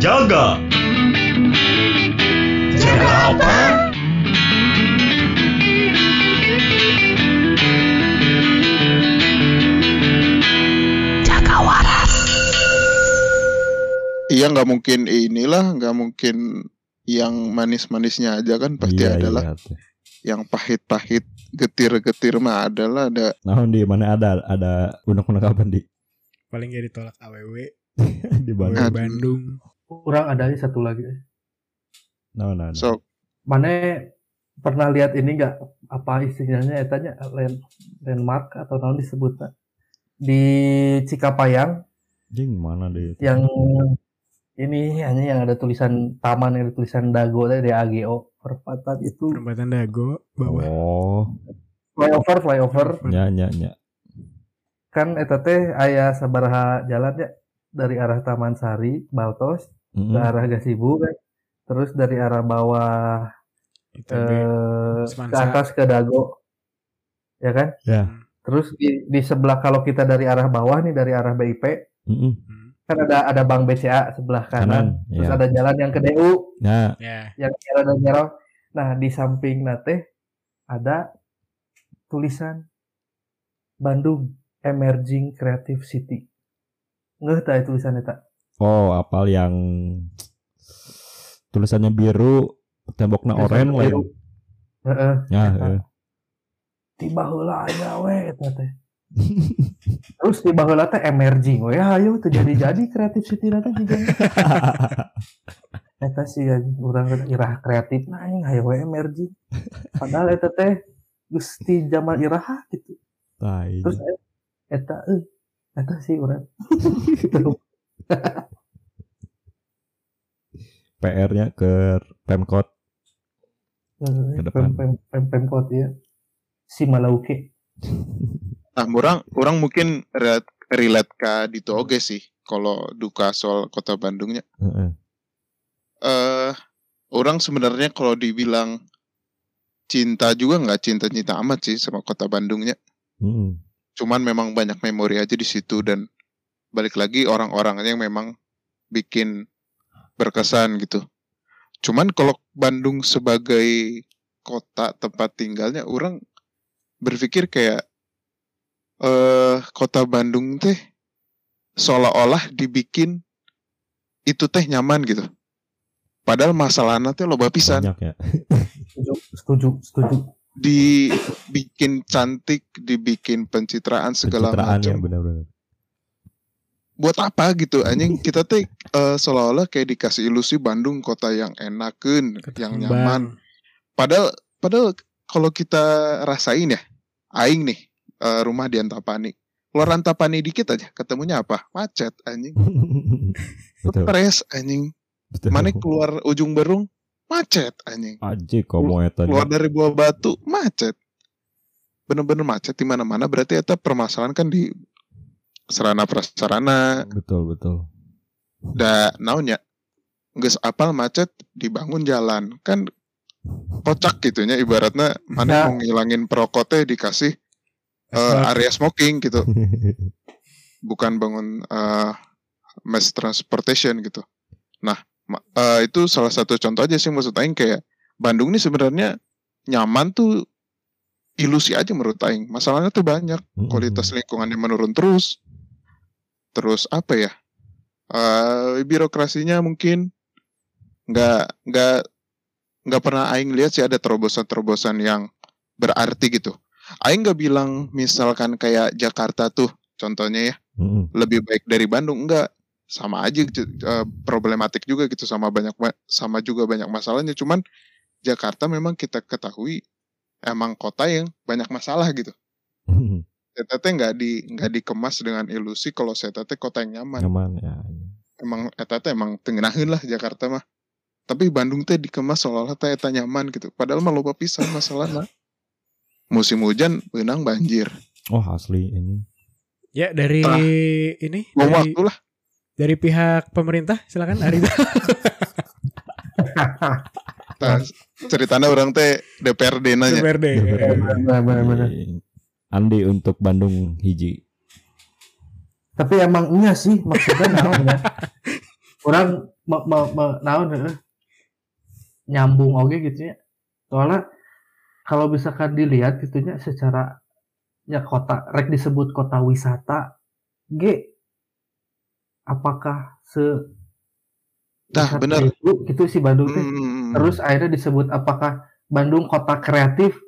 Jaga. Jaga apa? Iya nggak mungkin inilah, nggak mungkin yang manis-manisnya aja kan pasti Iya, adalah iya, yang pahit-pahit, getir-getir mah adalah ada. Nah, di mana ada ada unek-unek apa di Paling gak ditolak AWW. di Bandung. Bandung. Kurang ada satu lagi. Nah, nah, nah. So Mana pernah lihat ini nggak apa istilahnya etanya land, landmark atau naon disebutnya di Cikapayang Jing mana deh? yang ini hanya yang ada tulisan taman yang ada tulisan Dago tadi di AGO perempatan itu Perempatan Dago bawah. Oh, flyover flyover nya nya nya. kan eta teh aya sabaraha jalan ya dari arah Taman Sari Baltos ke arah Gasibu kan terus dari arah bawah ITB. eh, ke Semansa. atas ke Dago ya kan Ya. terus di, di sebelah kalau kita dari arah bawah nih dari arah BIP. Hmm. kan ada ada bank BCA sebelah kanan, Kanan, terus ya. ada jalan yang ke DU Nah, Ya. yang nyerah dan nyerah nah di samping nate ada tulisan Bandung Emerging Creative City nggak tahu tulisan eta oh apal yang tulisannya biru, temboknya oranye lain. Heeh. Ya, Eta. heeh. tiba heula aja we eta teh terus tiba heula teh emerging we ayo teu jadi-jadi kreatif city teh juga eta sih ya urang irah kreatif nah aing hayo we emerging padahal eta teh geus ti zaman iraha gitu terus eta eh eta sih urang PR-nya ke Pemkot. Ke depan. pem pem pem pemkot ya si Malauke Nah, orang orang mungkin relate, relate ke itu oge sih kalau duka soal kota Bandungnya. Heeh. Eh, orang sebenarnya kalau dibilang cinta juga nggak cinta-cinta amat sih sama kota Bandungnya. Mm-mm. Cuman memang banyak memori aja di situ dan balik lagi orang-orangnya yang memang bikin berkesan gitu. Cuman kalau Bandung sebagai kota tempat tinggalnya, orang berpikir kayak eh kota Bandung teh seolah-olah dibikin itu teh nyaman gitu. Padahal masalahnya teh loba pisan Banyak ya. setuju setuju setuju dibikin cantik, dibikin pencitraan segala Pencitraan ya macam. benar-benar. Buat apa gitu anjing kita teh eh, seolah-olah kayak dikasih ilusi Bandung kota yang enakeun, yang nyaman. Padahal padahal kalau kita rasain ya, aing nih eh, rumah di Antapani. Keluar Antapani dikit aja ketemunya apa? Macet anjing. Stres anjing. Betul. Mana keluar ujung Berung macet anjing. Aji komo eta Keluar dari Buah Batu macet. Bener-bener macet di mana-mana berarti eta permasalahan kan di sarana prasarana Betul betul. Da naonnya? Geus apal macet dibangun jalan. Kan kocak gitunya ibaratnya mana Ya. mau ngilangin perokok teh dikasih Asfalt. area smoking gitu. Bukan bangun eh, mass transportation gitu. Nah eh, itu salah satu contoh aja sih maksud Aing kayak Bandung ini sebenarnya nyaman tuh ilusi aja menurut Aing. Masalahnya tuh banyak. Kualitas lingkungannya menurun terus. Terus apa ya eh birokrasinya mungkin nggak nggak nggak pernah aing lihat sih ada terobosan-terobosan yang berarti gitu. Aing nggak bilang misalkan kayak Jakarta tuh contohnya ya Mm-mm. lebih baik dari Bandung enggak sama aja eh, problematik juga gitu sama banyak ma- sama juga banyak masalahnya. Cuman Jakarta memang kita ketahui emang kota yang banyak masalah gitu. Saya teh nggak di nggak dikemas dengan ilusi kalau saya teh kota yang nyaman. Nyaman ya. Emang eta teh emang tengenaheun lah Jakarta mah. Tapi Bandung teh dikemas seolah-olah teh eta nyaman gitu. Padahal mah lupa pisan masalahnya. Musim hujan benang banjir. Oh asli ini. Ya dari Ah. ini Mau dari, waktu lah. dari pihak pemerintah silakan Arita. Nah, ceritanya orang teh DPRD nanya. DPRD. benar benar Andi untuk Bandung hiji. tapi emang iya sih maksudnya naon ya orang me, me, me- naon heuh, nyambung oke gitu ya. Soalnya kalau misalkan dilihat gitunya secara ya kota rek disebut kota wisata G apakah se Nah, bener. itu gitu sih Bandung teh. Hmm, terus akhirnya disebut apakah Bandung kota kreatif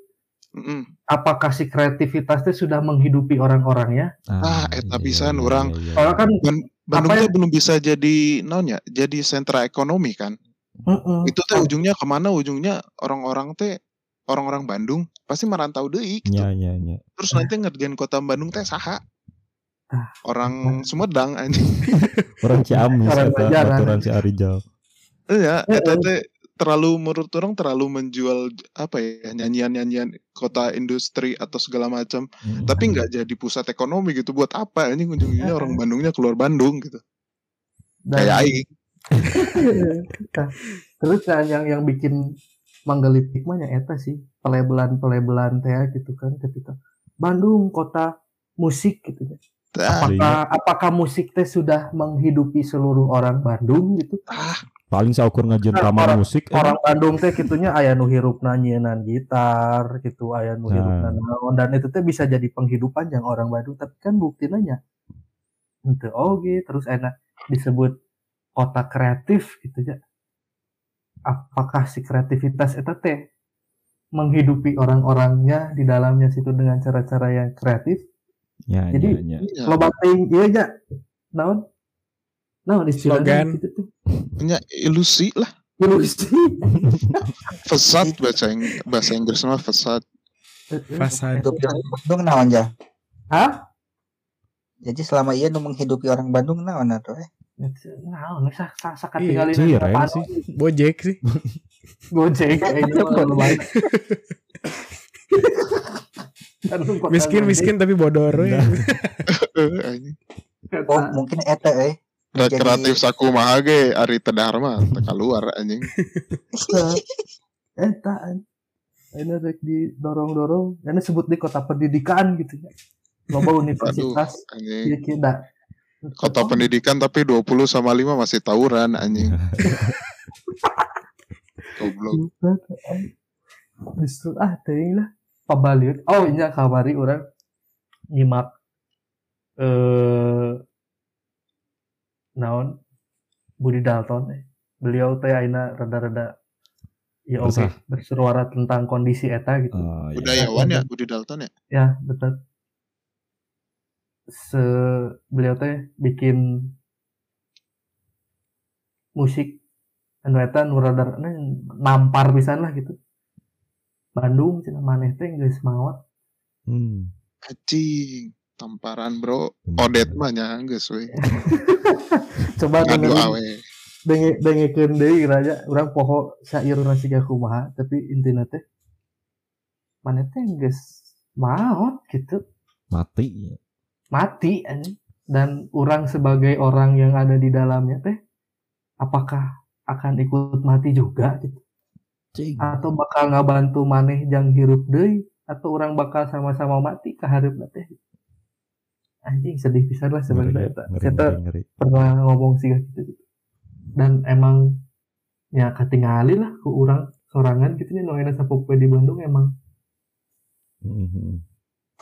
hmm. apakah si kreativitasnya sudah menghidupi orang-orangnya Ah, eta pisan urang. iya, soalnya kan Ban- Bandung Apa teh belum bisa jadi naon ya, jadi sentra ekonomi kan. mm-mm. Itu teh ujungnya ke mana? Ujungnya orang-orang teh orang-orang Bandung pasti merantau deui gitu. Iya, iya, iya. Terus nanti ngerjain kota Bandung teh saha? Ah. Orang Sumedang anjing. Orang Ciamis Orang eta Banjaran. baturan si Arijal. Iya, Eh, eta eh. teh terlalu menurut orang terlalu menjual apa ya nyanyian-nyanyian kota industri atau segala macam. Mm. tapi nggak jadi pusat ekonomi gitu buat apa? Ini ujung-ujungnya Eh, orang Bandungnya keluar Bandung gitu. Dan- kayak aing. Nah, terus kan yang yang bikin menggelitik mah ya eta sih pelebelan-pelebelan teh gitu kan ketika Bandung kota musik gitu kan. ah, Apakah apakah musik teh sudah menghidupi seluruh orang Bandung gitu? ah Paling saukur ngajian Nah, kamar orang- musik eh. Orang Bandung teh gitunya aya nu hirupna nyieunnan gitar gitu, aya nu Nah. hirupna naon dan itu teh bisa jadi penghidupan yang orang Bandung tapi kan buktinya nya henteu oge terus enak disebut kota kreatif gitu ya. Apakah si kreativitas eta teh menghidupi orang-orangnya di dalamnya situ dengan cara-cara yang kreatif? Ya, Jadi- ya, ya. iya. Teuing ieu nya naon? Naon istilahnya Slogan. gitu tuh. Punya ilusi lah Ilusi. fasad bahasa Ing- bahasa Inggris mah fasad Fasad. Bandung naon ya Hah? jadi selama iya nu menghidupi orang Bandung naon atuh eh Naon sak sak sak Iya, tinggalin cireng apaan sih. Bojek sih. Gojek kayaknya mah lumayan. Miskin miskin tapi bodor. Nah. Eh, anjing. oh mungkin eta eh Jadi- kreatif sakumaha ge Ari teu keluar anjing. Eta ini rek didorong-dorong ini sebut di kota pendidikan gitu ya. Loba universitas. anjing. Ya kira kota pendidikan tapi 20 sama 5 masih tawuran anjing. Goblok. Justru ah teuing lah. Pabaliut oh iya kamari orang nyimak eh naon Budi Dalton eh. beliau teh aina rada-rada ya oke Resah. bersuara tentang kondisi eta gitu Oh, iya. budayawan ya Budi Dalton ya ya betul se beliau teh bikin musik anu eta nu rada nampar pisan lah gitu Bandung cenah maneh teh geus maot Hmm. Tamparan bro. Odet mah nya geus we coba dengerin denge dengekeun deui raja urang poho sairuna siga kumaha tapi intina teh maneh teh geus maot gitu Mati. ya. mati anjing. dan orang sebagai orang yang ada di dalamnya teh apakah akan ikut mati juga gitu Cing. atau bakal ngabantu maneh jang hirup deui atau orang bakal sama-sama mati ke hareup teh anjing sedih pisan lah sebenarnya. Eta ngeri, Eta ngeri, ngeri. pernah ngomong sih gitu. Dan emang ya ketinggali lah ku orang sorangan gitu nu aya sapopoe di Bandung emang. Mhm.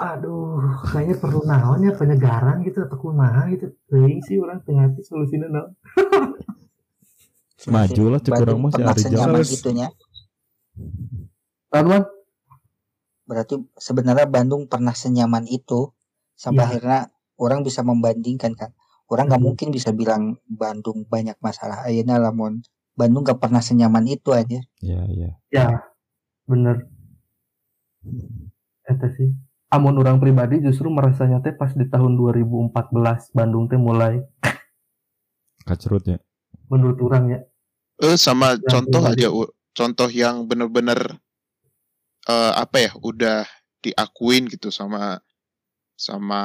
aduh kayaknya perlu naon ya penyegaran gitu atau kumaha gitu. Teuing sih orang tengah hati solusinya naon Maju lah cek orang Terus- itunya. Tanuan berarti sebenarnya Bandung pernah senyaman itu sampai Iya. akhirnya orang bisa membandingkan kan orang nggak Mhm. mungkin bisa bilang Bandung banyak masalah ayeuna lamun Bandung gak pernah senyaman itu aja Ya, ya. ya bener eta sih amun orang pribadi justru merasanya teh pas di tahun 2014 Bandung teh mulai Kacrut ya. menurut orang ya eh sama Yang contoh pribadi. aja U. contoh yang bener-bener eh apa ya udah diakuin gitu sama sama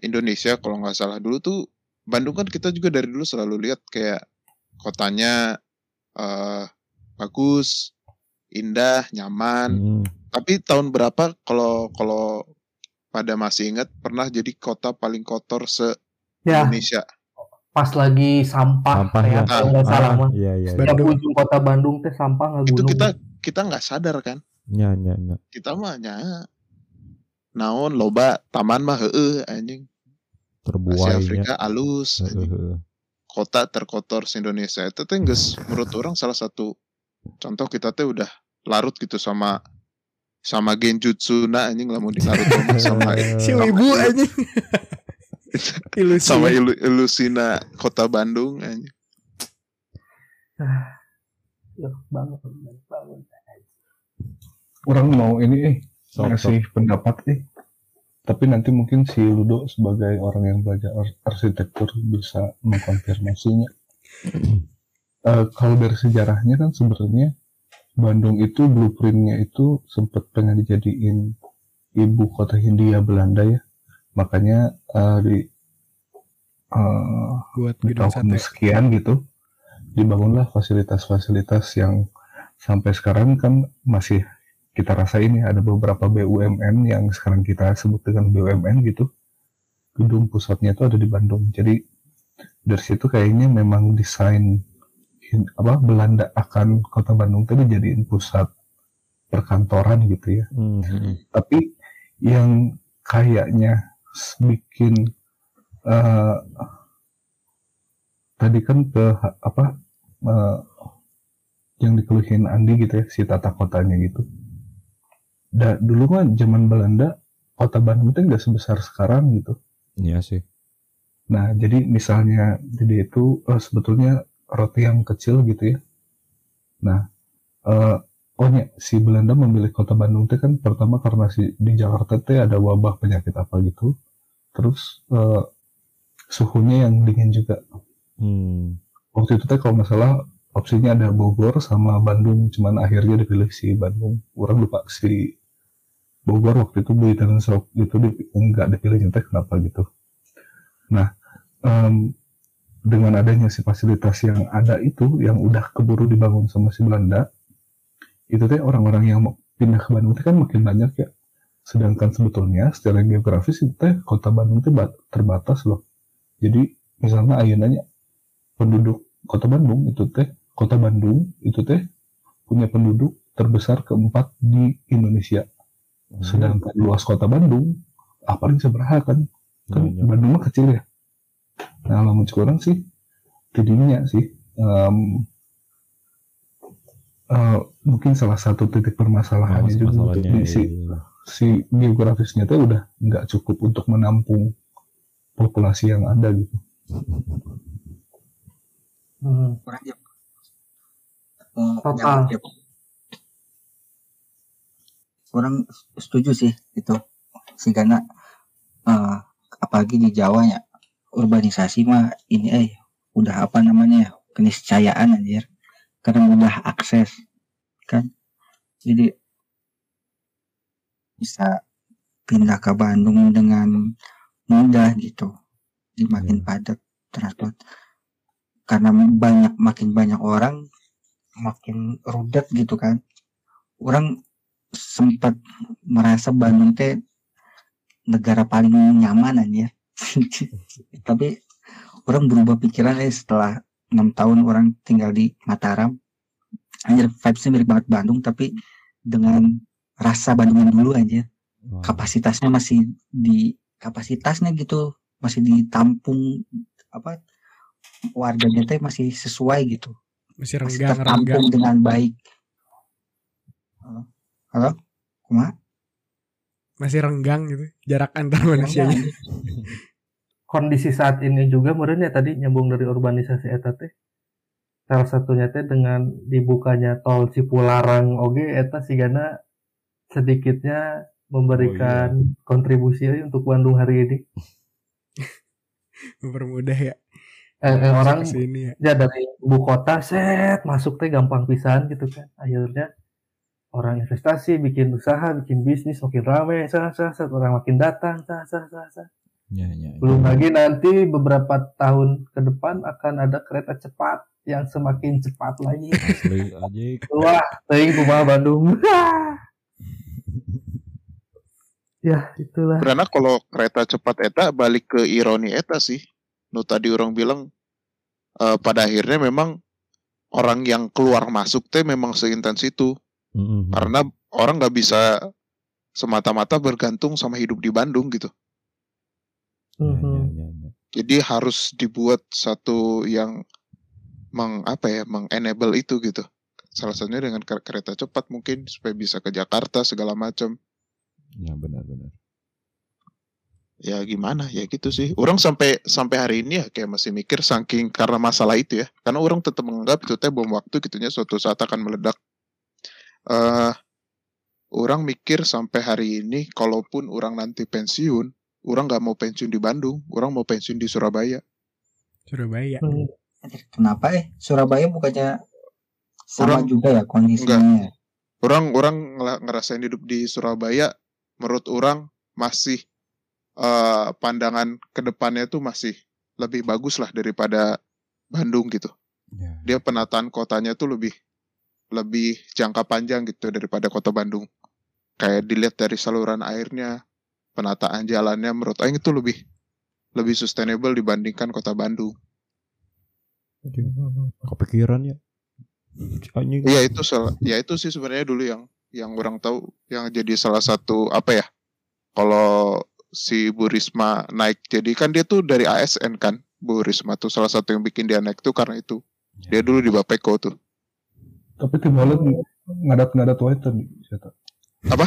Indonesia kalau nggak salah dulu tuh Bandung kan kita juga dari dulu selalu lihat kayak kotanya eh bagus indah nyaman Hmm. tapi tahun berapa kalau kalau pada masih ingat pernah jadi kota paling kotor se ya Indonesia pas lagi sampah, Sampah kayak ya. kalau nggak salah Ah, mah. iya iya. Setiap Bandung. ujung kota Bandung teh sampah nggak itu kita kita nggak sadar kan Nya nya nya. kita mah nya naon loba taman mah heeh anjing Asia Terbuai nya. Afrika alus anjing. kota terkotor se Indonesia itu teh geus menurut orang salah satu contoh kita teh udah larut gitu sama sama genjutsu na anjing lah mau di Naruto mah sama Si sama ibu aja. Ilusi. sama ilu, ilusina kota Bandung anjing. Ya, bangun, bangun. Orang mau ini eh. Ngasih pendapat eh. Tapi nanti mungkin si Ludo sebagai orang yang belajar ar- arsitektur bisa mengkonfirmasinya. Eh, kalau dari sejarahnya kan sebenarnya Bandung itu blueprintnya itu sempat pengen dijadiin ibu kota Hindia Belanda ya. Makanya eh, di eh, buat di tahun sate. sekian gitu dibangunlah fasilitas-fasilitas yang sampai sekarang kan masih kita rasain ya ada beberapa BUMN yang sekarang kita sebut dengan BUMN gitu gedung pusatnya itu ada di Bandung jadi dari situ kayaknya memang desain apa Belanda akan kota Bandung tadi jadiin pusat perkantoran gitu ya Hmm, hmm. tapi yang kayaknya bikin eh, tadi kan ke apa eh, yang dikeluhin Andi gitu ya si tata kotanya gitu. Da, dulu kan zaman Belanda kota Bandung itu nggak sebesar sekarang gitu. Iya sih. Nah jadi misalnya jadi itu eh, sebetulnya roti yang kecil gitu ya. Nah eh oh nya, si Belanda memilih kota Bandung itu kan pertama karena si di Jakarta teh ada wabah penyakit apa gitu. Terus eh, suhunya yang dingin juga. Hmm. Waktu itu teh kalau nggak salah opsinya ada Bogor sama Bandung, cuman akhirnya dipilih si Bandung. Orang lupa si Bogor waktu itu Bui dan Sok itu di- nggak dipilih teh kenapa gitu. Nah em, dengan adanya si fasilitas yang ada itu yang udah keburu dibangun sama si Belanda itu teh orang-orang yang mau pindah ke Bandung teh kan makin banyak ya. Sedangkan sebetulnya secara geografis itu teh kota Bandung ba- terbatas loh. Jadi misalnya ayeunanya penduduk kota Bandung itu teh kota Bandung itu teh punya penduduk terbesar keempat di Indonesia sedangkan luas kota Bandung ah paling seberapa kan kan Banyak. Bandung mah kecil ya nah lamun sekarang sih tidinya sih em, eh, mungkin salah satu titik permasalahannya juga untuk di si, iya. si geografisnya tuh udah nggak cukup untuk menampung populasi yang ada gitu Hmm. Eh, Total. Orang setuju sih itu sih karena eh, apalagi di Jawa ya urbanisasi mah ini eh udah apa namanya ya keniscayaan anjir. Karena mudah akses kan? Jadi bisa pindah ke Bandung dengan mudah gitu. Di makin padat transport. Karena banyak makin banyak orang makin rudet gitu kan. Orang sempat merasa Bandung teh negara paling nyaman aja tapi orang berubah pikiran eh setelah enam tahun orang tinggal di Mataram. Anjir vibesnya mirip banget Bandung tapi dengan rasa Bandungan dulu aja kapasitasnya masih di kapasitasnya gitu masih ditampung apa warganya teh masih sesuai gitu. Masih masih renggang renggang. tertampung dengan baik halo kuma Masih renggang gitu. Jarak antar manusianya. kondisi saat ini juga meureun ya tadi nyambung dari urbanisasi eta teh salah satunya teh dengan dibukanya tol Cipularang oge eta sigana sedikitnya memberikan kontribusi euy untuk Bandung hari ini Mempermudah ya. eh, eh, orang ya. ya dari ibu kota set masuk teh gampang pisan gitu kan akhirnya orang investasi bikin usaha bikin bisnis makin rame sah sah sah. Orang makin datang sah sah sah sah. Ya, ya, ya. belum lagi nanti beberapa tahun ke depan akan ada kereta cepat yang semakin cepat lagi. Asli wah teuing kumaha Bandung. Ya itulah. Karena kalau kereta cepat eta balik ke ironi eta sih. Nu tadi orang bilang eh, pada akhirnya memang orang yang keluar masuk teh memang seintens itu Mm-mm. karena orang nggak bisa semata-mata bergantung sama hidup di Bandung gitu. Ya, ya, ya, ya. Jadi harus dibuat satu yang meng apa ya, mengenable itu gitu. Salah satunya dengan ker- kereta cepat mungkin supaya bisa ke Jakarta segala macam. Ya benar-benar. Ya gimana ya gitu sih. Orang sampai sampai hari ini ya kayak masih mikir saking karena masalah itu ya. Karena orang tetap menganggap itu teh bom waktu gitunya suatu saat akan meledak. Eh orang mikir sampai hari ini kalaupun orang nanti pensiun, orang nggak mau pensiun di Bandung, orang mau pensiun di Surabaya. Surabaya. Hmm. Kenapa eh Surabaya bukannya sama Orang- juga ya kondisinya? orang orang ngela- ngerasain hidup di Surabaya menurut orang masih eh pandangan ke depannya tuh masih lebih bagus lah daripada Bandung gitu Ya. dia penataan kotanya tuh lebih lebih jangka panjang gitu daripada kota Bandung. Kayak dilihat dari saluran airnya penataan jalannya menurut Aing itu lebih lebih sustainable dibandingkan kota Bandung. Kepikiran ya. Anjing. Iya itu ya itu sih sebenarnya dulu yang yang orang tahu yang jadi salah satu apa ya kalau si Bu Risma naik jadi kan dia tuh dari ASN kan Bu Risma tuh salah satu yang bikin dia naik tuh karena itu. Dia dulu di Bapeko tuh Tapi tim Holland ngadat-ngadat wae tadi. Siapa? Apa?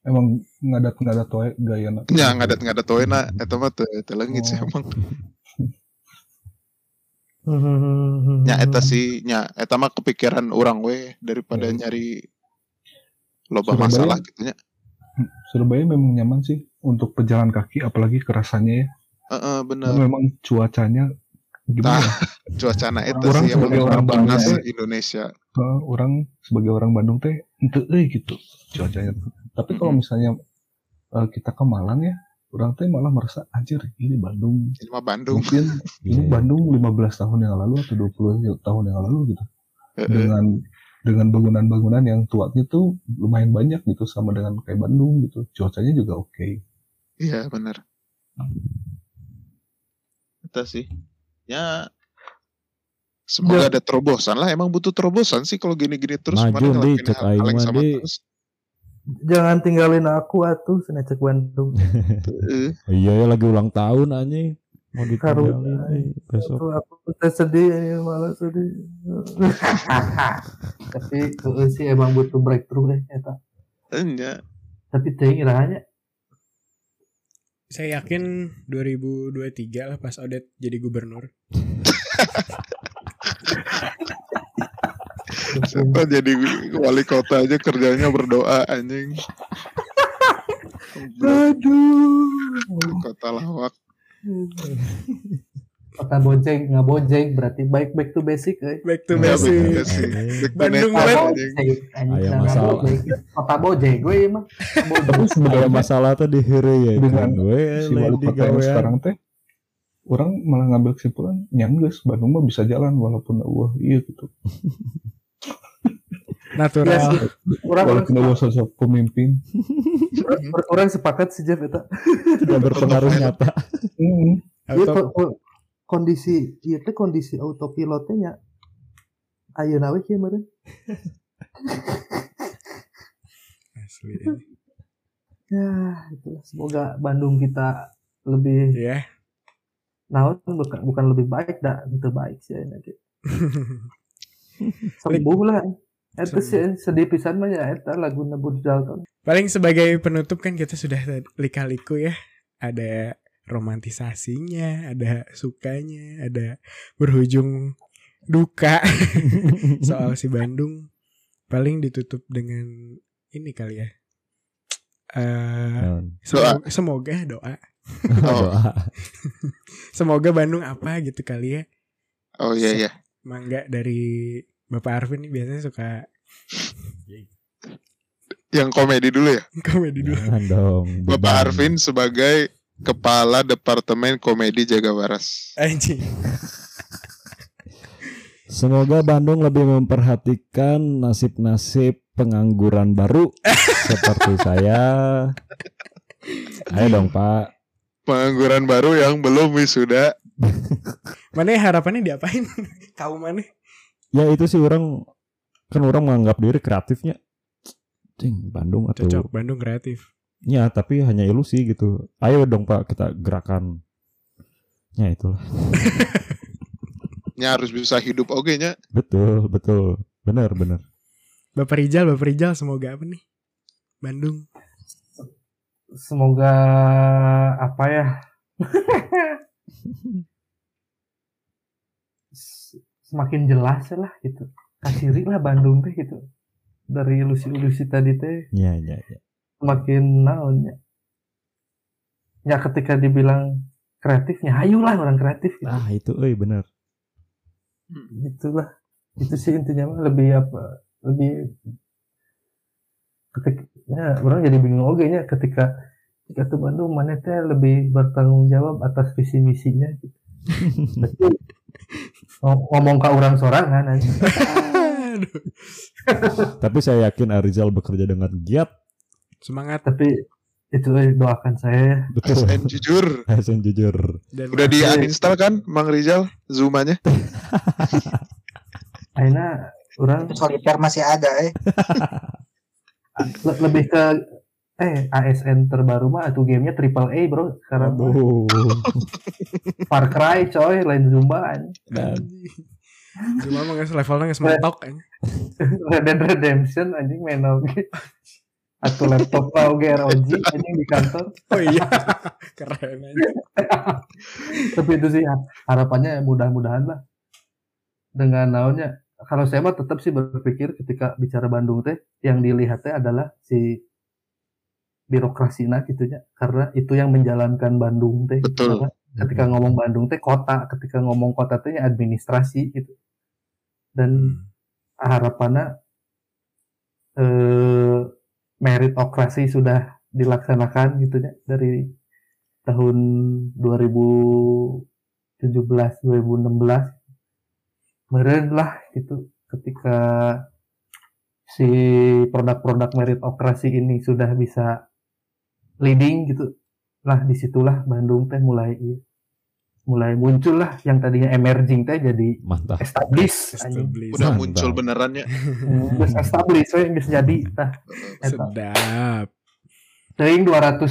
Emang ngadat-ngadat wae gaya ya ngadat ngadat tuh enak itu mah tuh itu langit sih Oh. emang nya eta sih nya eta mah kepikiran orang we daripada Ya. nyari loba Surabaya- masalah gitu nya Surabaya memang nyaman sih untuk pejalan kaki apalagi kerasannya ya. Heeh, bener Karena memang cuacanya gimana? ya? cuacana eta Orang sih sebagai orang Bandung teh, Indonesia Eh, orang sebagai orang Bandung teh ente euy gitu cuacanya. Tapi kalau misalnya eh, kita ke Malang ya, orang teh malah merasa anjir ini Bandung. ini mah Bandung Mungkin ini. Bandung 15 tahun yang lalu atau 20 tahun yang lalu gitu. Dengan dengan bangunan-bangunan yang tuanya tuh lumayan banyak gitu sama dengan kayak Bandung gitu. Cuacanya juga oke. Iya benar. Itu sih. Ya semoga ada terobosan lah. Emang butuh terobosan sih kalau gini-gini terus. Maju, Di, cek aing terus. Jangan tinggalin aku atuh cek Bandung. Iya ya lagi ulang tahun anjing. Mau ditinggalin besok. Aku teh sedih ini malah sedih. Tapi sih emang butuh breakthrough deh eta. Tapi teh irahanya Saya yakin 2023 lah pas Odet jadi gubernur. Siapa jadi wali kota aja kerjanya berdoa anjing. aduh. Wali kota lawak. Kota Bojeng nggak Bojeng berarti baik back to basic eh. Back to Ya, basic. Bandung Back to masalah. Bojeng. Kota Bojeng gue mah. Tapi sebenarnya masalah tuh di ya Dengan we si wali kota yang sekarang teh orang malah ngambil kesimpulan nyangges Bandung mah bisa jalan walaupun wah iya gitu Natural. sih. orang orang walaupun Allah sosok pemimpin orang sepakat sih Jeff eta. tidak berpengaruh nyata. Iya, kondisi iya teh kondisi autopilotnya nya ayeuna we kieu meureun. Asli. Ya, itulah semoga Bandung kita lebih Ya. naon bukan bukan lebih baik dah itu baik sih ayeuna ge. Sembuh lah. Eta sih sedih pisan mah ya eta lagu Nebut Dalton. Paling sebagai penutup kan kita sudah lika-liku ya. Ada romantisasinya, ada sukanya, ada berujung duka soal si Bandung. Paling ditutup dengan ini kali ya. Eh Naon? semoga, semoga doa. Oh, Doa. Semoga Bandung apa gitu kali ya. oh iya iya. Mangga dari Bapak Arvin nih biasanya suka Yang komedi dulu ya. komedi dulu. Jangan dong. Bapak. Arvin sebagai Kepala Departemen Komedi Jaga Waras. Anjing. Semoga Bandung lebih memperhatikan nasib-nasib pengangguran baru seperti saya. Ayo dong Pak. Pengangguran baru yang belum wisuda Mana harapannya diapain? Kau mana? Ya itu sih orang kan orang menganggap diri kreatifnya. Cing, Bandung atau Cocok Bandung kreatif. Ya, tapi hanya ilusi gitu. Ayo dong Pak kita gerakan. Ya itulah. Nya harus bisa hidup oke nya. Betul, betul. Benar, benar. Bapak Rijal, Bapak Rijal semoga apa nih? Bandung. Semoga apa ya? Semakin jelas lah gitu. Kasiri lah Bandung teh gitu. Dari ilusi-ilusi tadi teh Ya, ya, ya. Semakin naonnya. Ya ketika dibilang kreatifnya, ayolah orang kreatif gitu. Ah, itu euy benar. itulah itu sih intinya mah lebih apa lebih ketika ya, orang jadi bingung oke nya ketika ketika tuh Bandung mana teh lebih bertanggung jawab atas visi misinya gitu. Ngomong ke orang sorangan aja. Aduh. Tapi saya yakin Arizal bekerja dengan giat. Semangat tapi itu doakan saya Betul. SN jujur. Hasan jujur. dan Udah di uninstall kan Mang Rizal Zoom-nya? Aina orang soliter masih ada eh le- lebih ke eh ASN terbaru mah itu gamenya triple A bro sekarang. Aduh. Far Cry coy lain Zumba anjing. Dan Cuma mah nggak levelnya nggak sementok kan. Red Dead Redemption anjing main oge. Atau laptop lah oge ROG anjing di kantor. Oh iya. Keren aja. Tapi itu sih harapannya mudah-mudahan lah. Dengan naonnya kalau saya mah tetap sih berpikir ketika bicara Bandung teh yang dilihatnya adalah si birokrasinya gitu ya karena itu yang menjalankan Bandung teh Betul. Karena ketika ngomong Bandung teh kota ketika ngomong kota teh ya administrasi gitu dan harapannya eh, meritokrasi sudah dilaksanakan gitu ya dari tahun 2017 2016 meren lah gitu ketika si produk-produk meritokrasi ini sudah bisa leading gitu lah di situlah Bandung teh mulai mulai muncul lah yang tadinya emerging teh jadi mantap. established anjing Established. Udah Mantap. muncul benerannya. Geus established we geus jadi tah Sedap. teuing 211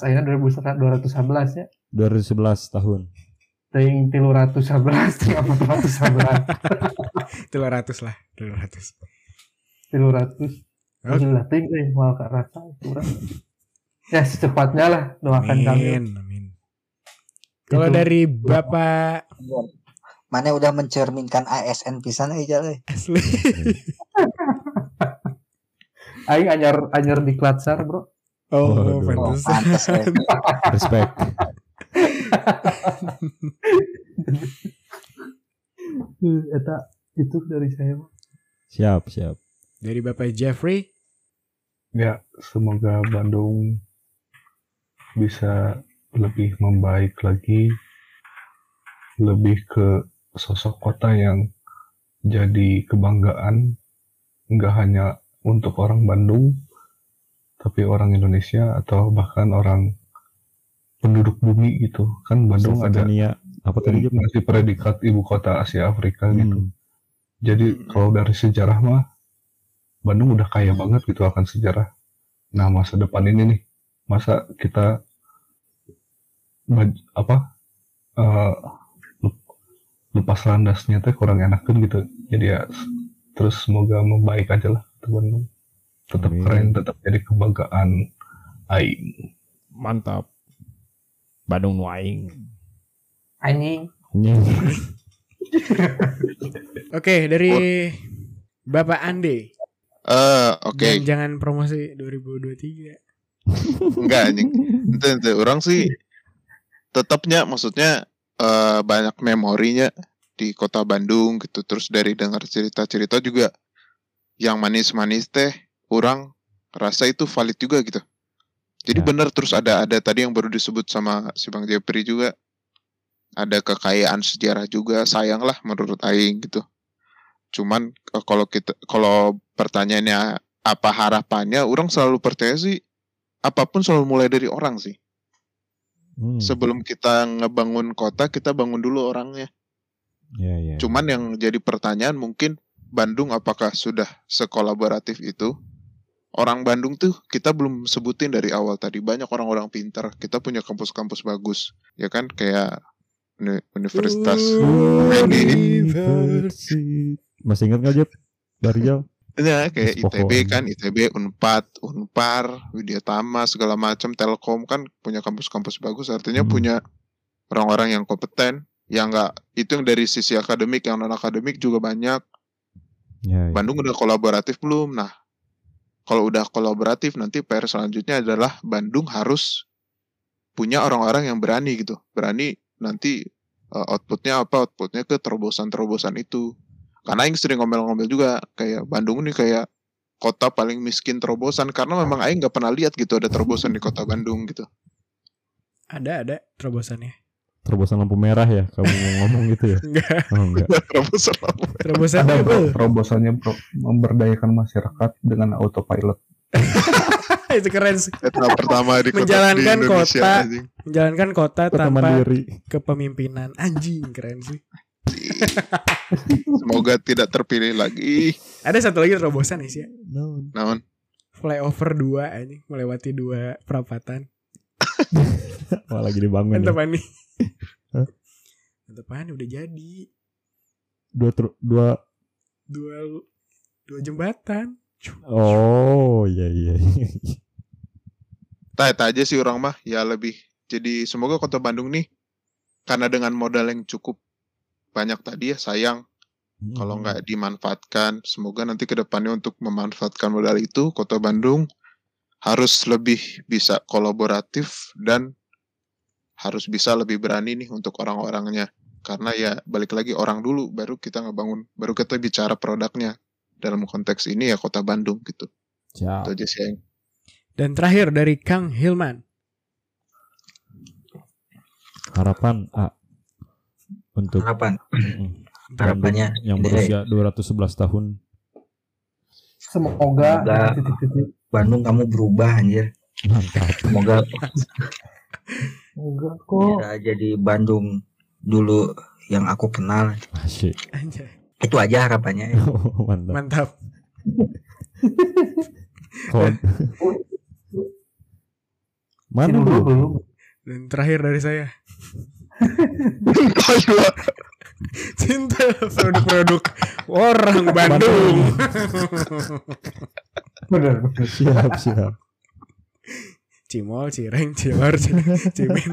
ayeuna 2211 nya 2011 tahun. teuing 311 teuing 411 Itu 200 lah. 200. 300 Oke. Gila teuing euy moal ka rasa kurang ya secepatnya lah doakan kami Amin. Amin. Kalau dari Bapak mana udah mencerminkan ASN pisan aja eh asli aing anyar anyar di Klatsar bro Oh, oh, eh. Respect. Eta itu dari saya mah Siap, siap. Dari Bapak Jeffrey. Ya, semoga Bandung bisa lebih membaik lagi, lebih ke sosok kota yang jadi kebanggaan, nggak hanya untuk orang Bandung, tapi orang Indonesia atau bahkan orang penduduk bumi gitu. Kan Bandung ada Satania. Apa tadi? Masih predikat ibu kota Asia Afrika gitu. Hmm. Jadi kalau dari sejarah mah Bandung udah kaya banget gitu akan sejarah. Nah masa depan ini nih, masa kita apa eh, lep- lepas landasnya teh kurang enakan gitu. Jadi ya terus semoga membaik aja lah tuh Bandung. Tetap Amin. keren, tetap jadi kebanggaan aing. Mantap. Bandung Nuaing. anjing Oke, dari Bapak Ande. Eh, oke. Dan jangan promosi 2023. Enggak anjing. Ente, ente. Orang sih tetapnya maksudnya eh, banyak memorinya di kota Bandung gitu. Terus dari dengar cerita-cerita juga yang manis-manis teh orang rasa itu valid juga gitu. Jadi Ya. benar terus ada ada tadi yang baru disebut sama si Bang Jepri juga. Ada kekayaan sejarah juga sayang lah menurut aing gitu. Cuman eh, kalau kita kalau pertanyaannya apa harapannya, orang selalu percaya sih apa pun selalu mulai dari orang sih. Hmm. sebelum kita ngebangun kota kita bangun dulu orangnya. Ya, ya. Cuman yang jadi pertanyaan mungkin Bandung apakah sudah sekolaboratif itu? Orang Bandung tuh kita belum sebutin dari awal tadi banyak orang-orang pintar. Kita punya kampus-kampus bagus, ya kan? Kayak uni- Universitas University. Masih ingat nggak Jep? Dari jauh. Ya, kayak. ITB kan, ITB, Unpad, Unpar, Widyatama, segala macam, Telkom kan punya kampus-kampus bagus, artinya Hmm. punya orang-orang yang kompeten, yang enggak itu yang dari sisi akademik, yang non akademik juga banyak. Ya, ya. Bandung udah kolaboratif belum? Nah, kalau udah kolaboratif nanti PR selanjutnya adalah Bandung harus punya orang-orang yang berani gitu, berani nanti uh, outputnya apa? Outputnya ke terobosan-terobosan itu. Karena yang sering ngomel-ngomel juga kayak Bandung ini kayak kota paling miskin terobosan karena memang Aing nggak pernah lihat gitu ada terobosan di kota Bandung gitu. Ada ada terobosannya. Terobosan lampu merah ya kamu ngomong gitu ya? Enggak. Oh enggak. terobosan apa? Terobosannya Ada bro, apa? terobosannya bro, memberdayakan masyarakat dengan autopilot. Itu keren sih. Eta pertama di kota Menjalankan di Indonesia, kota. anjing. Menjalankan kota Kota tanpa mandiri. kepemimpinan. Anjing keren sih. Semoga tidak terpilih lagi. Ada satu lagi terobosan nih sih. No. Naon? Flyover 2 anjing melewati dua perapatan. Wah lagi dibangun ya. Mantap nih. Hah? Mantap nih udah jadi. Dua tru- dua Dua dua jembatan. Oh iya iya. Tah eta aja sih orang mah ya lebih. Jadi semoga kota Bandung nih karena dengan modal yang cukup banyak tadi ya sayang kalau Hmm. nggak dimanfaatkan. Semoga nanti ke depannya untuk memanfaatkan modal itu kota Bandung harus lebih bisa kolaboratif dan harus bisa lebih berani nih untuk orang-orangnya. Karena ya balik lagi orang dulu baru kita ngebangun baru kita bicara produknya dalam konteks ini ya kota Bandung gitu. Siap. Itu aja sih yang Dan terakhir dari Kang Hilman. Harapan A untuk harapan harapannya yang berusia 211 tahun. Semoga Semoga- Bandung kamu berubah anjir Mantap. semoga enggak kok. bisa jadi Bandung dulu yang aku kenal Asyik. Itu aja harapannya Mantap. Mantap. Kod. Mana belum. Dan terakhir dari saya. Ayo, Cinta produk-produk orang Bandung. Bener bener. Siap siap. Cimol, Cireng, Cilor, Cimin.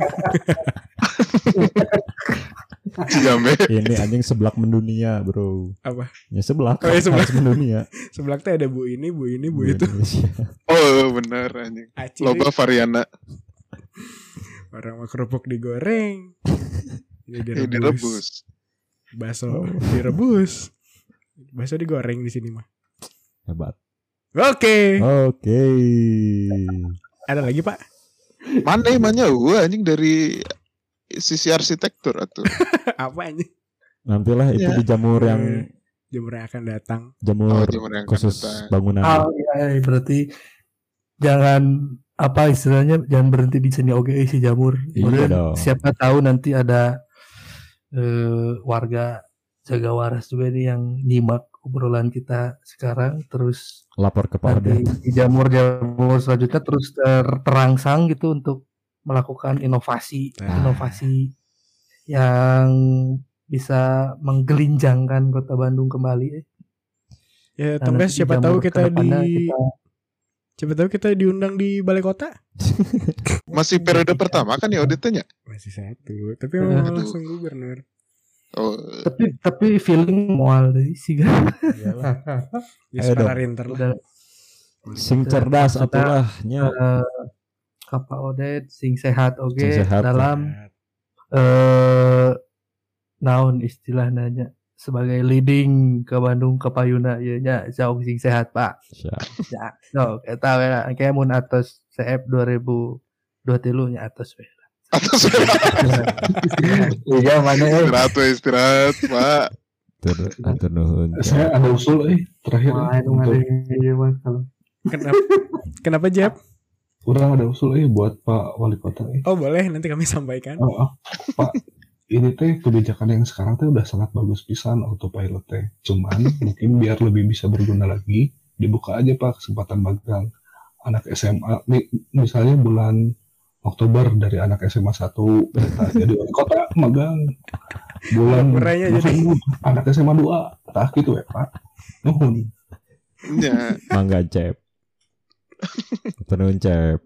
Jambe. Ini anjing seblak mendunia bro. Apa? Ya seblak. Oh, ya, seblak. Mendunia. Sebelah teh ada bu ini, bu ini, bu itu. Indonesia. Oh bener anjing. Aci Loba variana Orang mau kerupuk digoreng. Ini eh, direbus. direbus. Bakso direbus. Bakso digoreng di sini mah. Hebat. Oke. Oke. Ada lagi Pak? Mana emangnya gua anjing dari sisi arsitektur atau Apa ini? Nantilah itu Ya. dijamur yang Jemur yang akan datang. jamur Oh, jamur yang akan khusus datang. bangunan. Ah, iya, iya, berarti jangan apa istilahnya jangan berhenti di seni oke si jamur. Iya Kemudian dong. siapa tahu nanti ada eh, warga jaga waras juga nih yang nyimak obrolan kita sekarang terus Lapor ke Ode. di jamur-jamur selanjutnya terus ter- terangsang gitu untuk melakukan inovasi Nah. inovasi yang bisa menggelinjangkan kota Bandung kembali. Ya, Nah, tambah siapa tahu kita di kita- siapa tahu kita diundang di balai kota. masih periode pertama kan ya auditnya? Masih satu, tapi mau Aduh. langsung gubernur. Oh, tapi tapi feeling mual deh sih kan. Iyalah. Ya dong. rinter lah. Udah Sing cerdas atulah nya. eh, Kapa Odet sing sehat oke sehat. dalam eh naon istilah nanya sebagai leading ke Bandung ke Payuna ya nya jauh sing sehat Pak. Siap. Ya, no, kita we kayak mun atas CF 2023 nya atas atas iya mana eh istirahat we, istirahat, Pak. Tur atur nuhun. Saya ada usul eh terakhir eh, ada iya Mas kalau Kenapa? Kenapa Jeb? Orang ada usul eh buat Pak Wali Kota eh. Oh boleh nanti kami sampaikan. Oh, oh, Pak, ini teh kebijakan yang sekarang teh udah sangat bagus pisan autopilot teh. Cuman mungkin biar lebih bisa berguna lagi, dibuka aja Pak kesempatan magang anak SMA. Nih, misalnya bulan Oktober dari anak SMA 1 kita jadi wali kota magang bulan Murahnya jadi. Anak SMA 2 tah gitu ya Pak. Nuhun. Ya, Mangga cep. Tenun cep.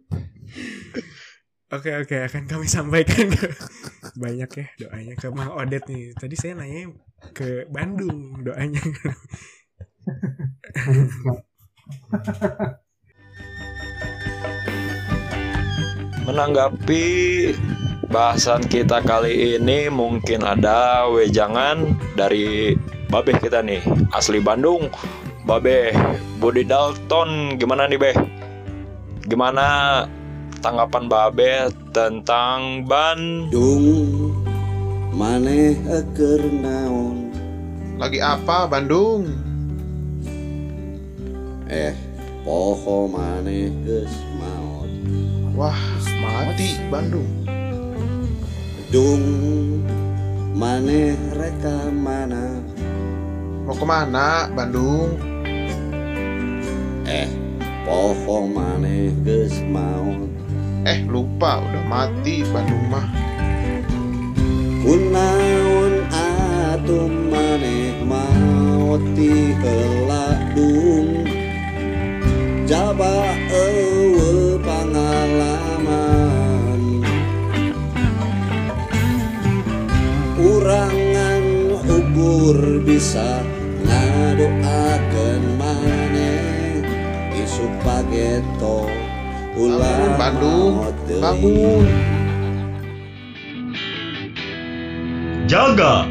Oke oke akan kami sampaikan ke banyak ya doanya ke Mang Odet nih. Tadi saya nanya ke Bandung doanya. Menanggapi bahasan kita kali ini mungkin ada wejangan dari Babeh kita nih asli Bandung Babeh Budi Dalton gimana nih Beh gimana tanggapan Babeh tentang ban Dung maneh keur naon lagi apa Bandung? eh poho maneh geus maot Wah, mati Bandung. Dung maneh reka mana Mau ke mana Bandung? eh poho maneh geus maot Eh lupa udah mati Bandung mah. kunaon atuh maneh maot ti dung. Jaba eueuh pangalaman. Urangan ukur bisa ngadoakeun maneh. Isu pageto Bangun ulah Bandung, bangun. Jaga